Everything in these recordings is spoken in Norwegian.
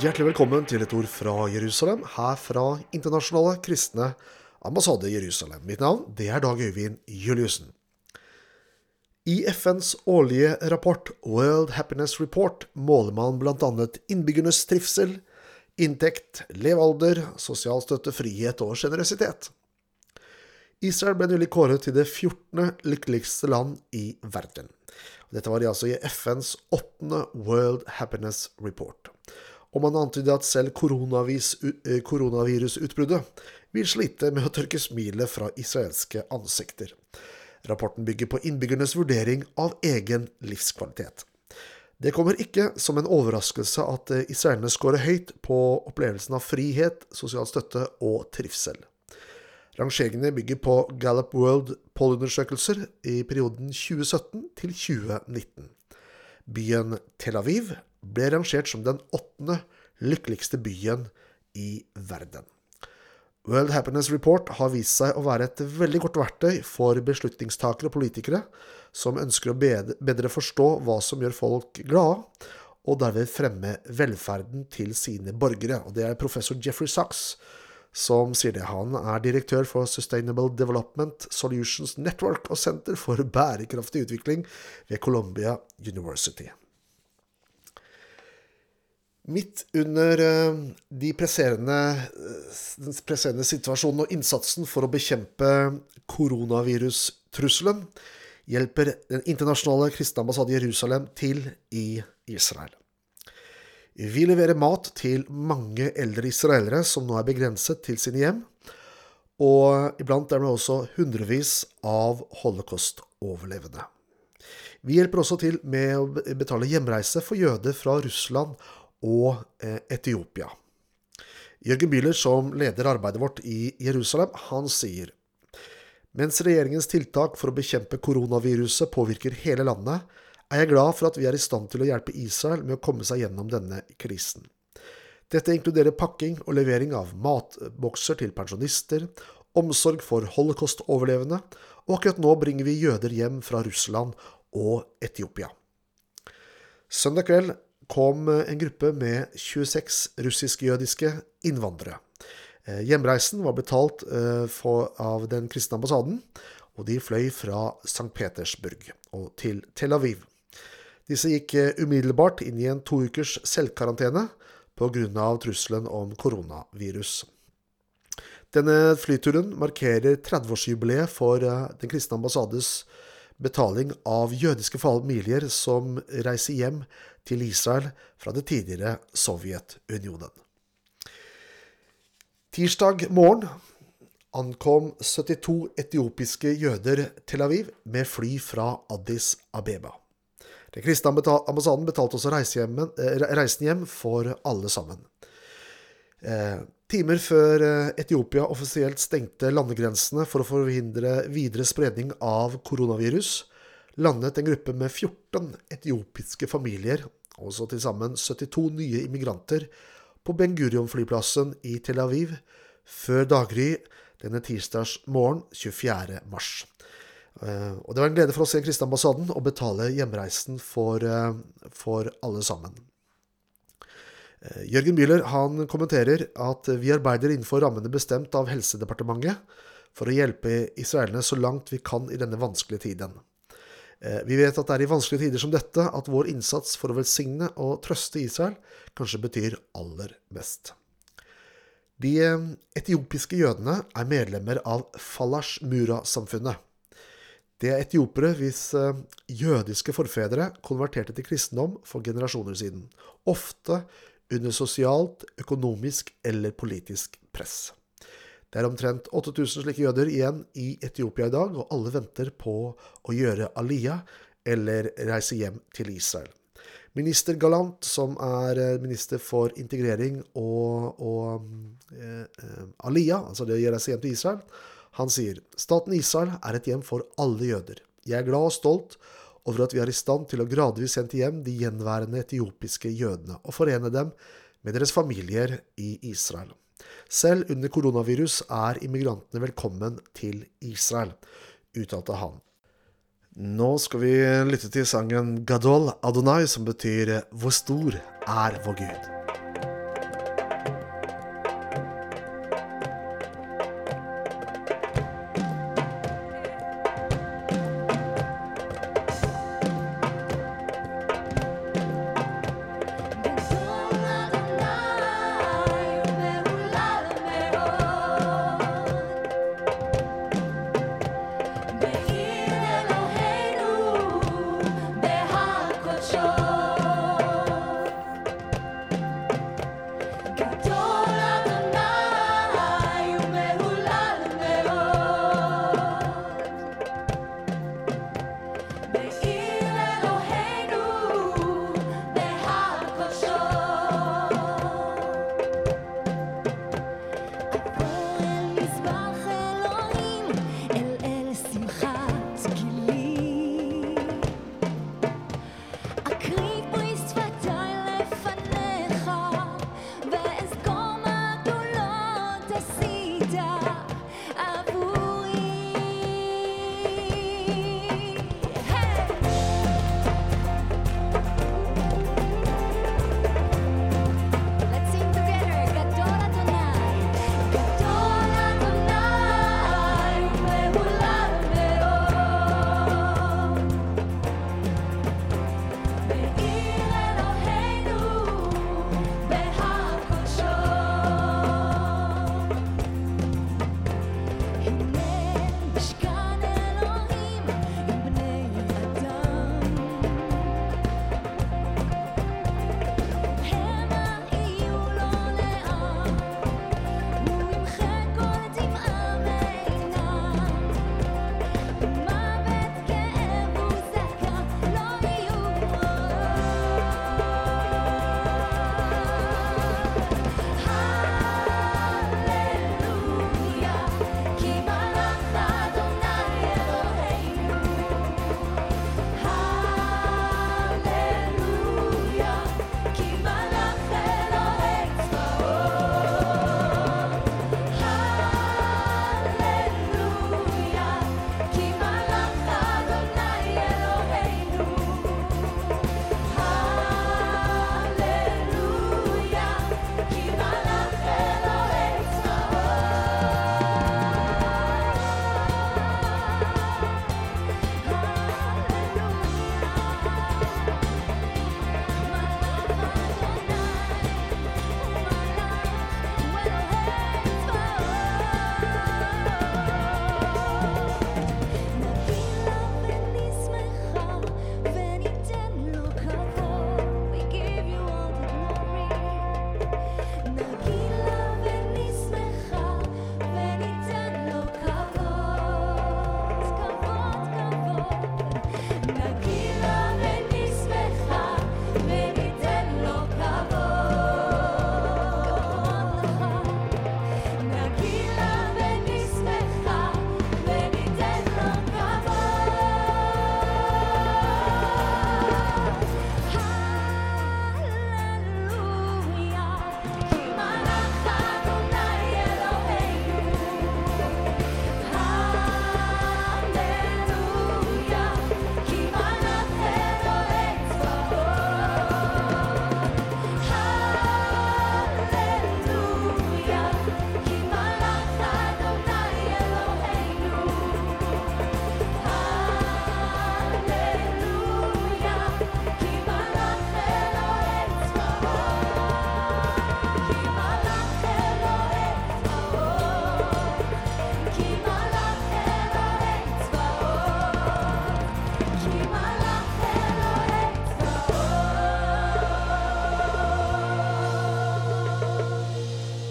Hjertelig velkommen til et ord fra Jerusalem, her fra Internasjonale kristne ambassade i Jerusalem. Mitt navn det er Dag Øyvind Juliussen. I FNs årlige rapport World Happiness Report måler man bl.a. innbyggernes trivsel, inntekt, levealder, sosial støtte, frihet og sjenerøsitet. Israel ble nylig kåret til det 14. lykkeligste land i verden. Dette var altså i FNs åttende World Happiness Report. Og man antyder at selv eh, koronavirusutbruddet vil slite med å tørke smilet fra israelske ansikter. Rapporten bygger på innbyggernes vurdering av egen livskvalitet. Det kommer ikke som en overraskelse at eh, israelerne scorer høyt på opplevelsen av frihet, sosial støtte og trivsel. Rangeringene bygger på Gallup World Poll-undersøkelser i perioden 2017 til 2019. Byen Tel Aviv ble rangert som den åttende lykkeligste byen i verden. World Happiness Report har vist seg å være et veldig godt verktøy for beslutningstakere og politikere som ønsker å bedre forstå hva som gjør folk glade, og derved fremme velferden til sine borgere. Og Det er professor Jeffrey Sachs som sier det. Han er direktør for Sustainable Development Solutions Network og Senter for bærekraftig utvikling ved Columbia University. Midt under eh, de presserende, eh, den presserende situasjonen og innsatsen for å bekjempe koronavirustrusselen, hjelper Den internasjonale kristne ambassade Jerusalem til i Israel. Vi leverer mat til mange eldre israelere som nå er begrenset til sine hjem, og iblant er det også hundrevis av holocaust-overlevende. Vi hjelper også til med å betale hjemreise for jøder fra Russland og eh, Etiopia. Jørgen Bühler, som leder arbeidet vårt i Jerusalem, han sier mens regjeringens tiltak for å bekjempe koronaviruset påvirker hele landet, er jeg glad for at vi er i stand til å hjelpe Israel med å komme seg gjennom denne krisen. Dette inkluderer pakking og levering av matbokser til pensjonister, omsorg for holocaust-overlevende, og akkurat nå bringer vi jøder hjem fra Russland og Etiopia. Søndag kveld kom en gruppe med 26 russisk-jødiske innvandrere. Eh, hjemreisen var betalt eh, av den kristne ambassaden, og de fløy fra St. Petersburg til Tel Aviv. Disse gikk eh, umiddelbart inn i en to ukers selvkarantene pga. trusselen om koronavirus. Denne flyturen markerer 30-årsjubileet for eh, Den kristne ambassades betaling av jødiske familier som reiser hjem til Israel fra det tidligere Sovjetunionen. Tirsdag morgen ankom 72 etiopiske jøder Tel Aviv med fly fra Addis Abeba. Den kristne ambassaden betalte også eh, reisen hjem for alle sammen. Eh, timer før eh, Etiopia offisielt stengte landegrensene for å forhindre videre spredning av koronavirus, landet en gruppe med 14 etiopiske familier, også til sammen 72 nye immigranter, på Ben Gurion-flyplassen i Tel Aviv før daggry denne tirsdags morgen 24. mars. Eh, og det var en glede for oss i den kristne ambassaden å betale hjemreisen for, for alle sammen. Eh, Jørgen Bühler han kommenterer at vi arbeider innenfor rammene bestemt av Helsedepartementet for å hjelpe israelerne så langt vi kan i denne vanskelige tiden. Vi vet at det er i vanskelige tider som dette at vår innsats for å velsigne og trøste Israel kanskje betyr aller mest. De etiopiske jødene er medlemmer av Falash Mura-samfunnet. Det er etiopere hvis eh, jødiske forfedre konverterte til kristendom for generasjoner siden, ofte under sosialt, økonomisk eller politisk press. Det er omtrent 8000 slike jøder igjen i Etiopia i dag, og alle venter på å gjøre aliyah eller reise hjem til Israel. Minister Galant, som er eh, minister for integrering og, og eh, eh aliyah, altså det å gjøre seg hjem til Israel, han sier staten Israel er et hjem for alle jøder. Jeg er glad og stolt over at vi er i stand til å gradvis sende hjem de gjenværende etiopiske jødene og forene dem med deres familier i Israel. Selv under koronavirus er immigrantene velkommen til Israel, uttalte han. Nå skal vi lytte til sangen Gadol Adonai, som betyr Hvor stor er vår Gud?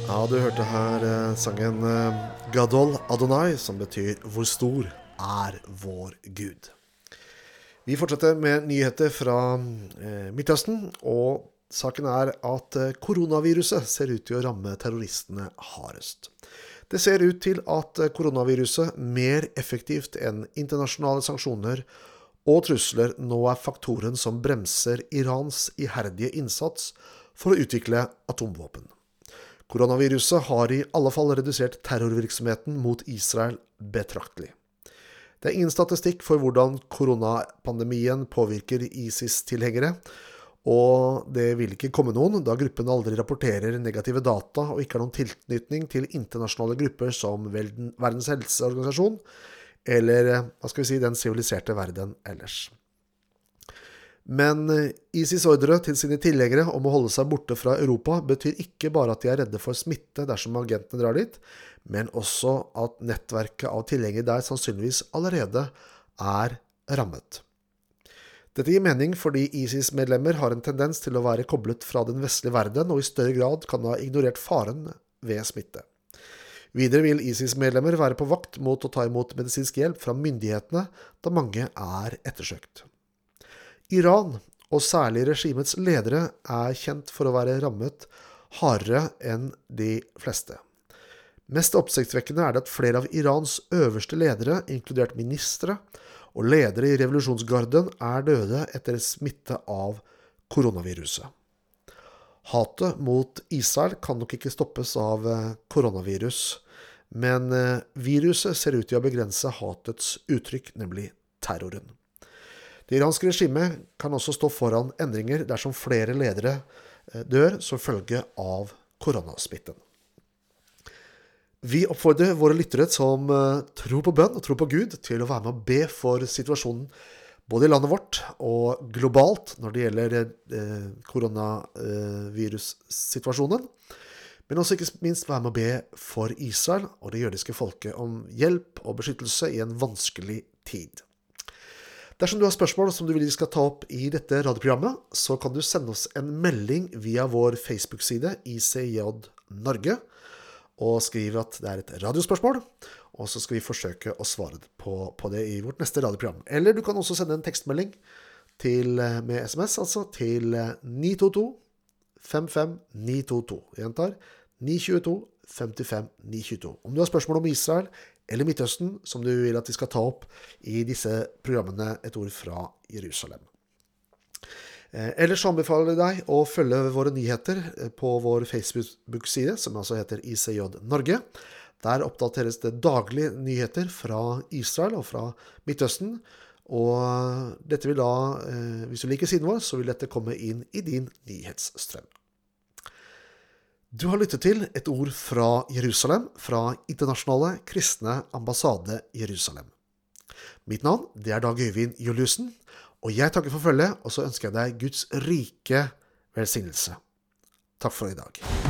Du hørte her eh, sangen eh, Gadol Adonai, som betyr 'Hvor stor er vår Gud'. Vi fortsetter med nyheter fra eh, Midtøsten. og Saken er at eh, koronaviruset ser ut til å ramme terroristene hardest. Det ser ut til at eh, koronaviruset mer effektivt enn internasjonale sanksjoner og trusler nå er faktoren som bremser Irans iherdige innsats for å utvikle atomvåpen. Koronaviruset har i alle fall redusert terrorvirksomheten mot Israel betraktelig. Det er ingen statistikk for hvordan koronapandemien påvirker ISIS-tilhengere, og det vil ikke komme noen, da gruppen aldri rapporterer negative data og ikke har noen tilknytning til internasjonale grupper som Verdens helseorganisasjon eller hva skal vi si, den siviliserte verden ellers. Men eh, ISIS ordre til sine tilhengere om å holde seg borte fra Europa betyr ikke bare at de er redde for smitte dersom agentene drar dit, men også at nettverket av tilhengere der sannsynligvis allerede er rammet. Dette gir mening fordi ISIS-medlemmer har en tendens til å være koblet fra den vestlige verden og i større grad kan ha ignorert faren ved smitte. Videre vil ISIS-medlemmer være på vakt mot å ta imot medisinsk hjelp fra myndighetene, da mange er ettersøkt. Iran, og særlig regimets ledere, er kjent for å være rammet hardere enn de fleste. Mest oppsiktsvekkende er det at flere av Irans øverste ledere, inkludert ministre og ledere i revolusjonsgarden, er døde etter smitte av koronaviruset. Hatet mot Israel kan nok ikke stoppes av eh, koronavirus, men eh, viruset ser ut til å begrense hatets uttrykk, nemlig terroren. Det iranske regimet kan også stå foran endringer dersom flere ledere eh, dør som følge av koronasmitten. Vi oppfordrer våre lyttere som eh, tror på bønn og tror på Gud, til å være med og be for situasjonen både i landet vårt og globalt når det gjelder eh, koronavirussituasjonen. Men også ikke minst være med å be for Israel og det jødiske folket om hjelp og beskyttelse i en vanskelig tid. Dersom du har spørsmål som du vil vi skal ta opp i dette radioprogrammet, så kan du sende oss en melding via vår Facebook-side ICJ Norge, og skrive at det er et radiospørsmål. Og så skal vi forsøke å svare på, på det i vårt neste radioprogram. Eller du kan også sende en tekstmelding til, eh, med SMS, altså, til 922 55 922. Jeg gjentar 922 55 922. Om du har spørsmål om Israel eller Midtøsten som du vil at vi skal ta opp i disse programmene Et ord fra Jerusalem. Eh, ellers anbefaler jeg deg å følge våre nyheter eh, på vår Facebook-side, som altså heter ICJ Norge. Der oppdateres det daglig nyheter fra Israel og fra Midtøsten. Og dette vil da, eh, hvis du liker siden vår, så vil dette komme inn i din nyhetsstrøm. Du har lyttet til et ord fra Jerusalem, fra Internasjonale kristne ambassade Jerusalem. Mitt navn det er Dag Øyvind Juliussen, og jeg takker for følget, og så ønsker jeg deg Guds rike velsignelse. Takk for i dag.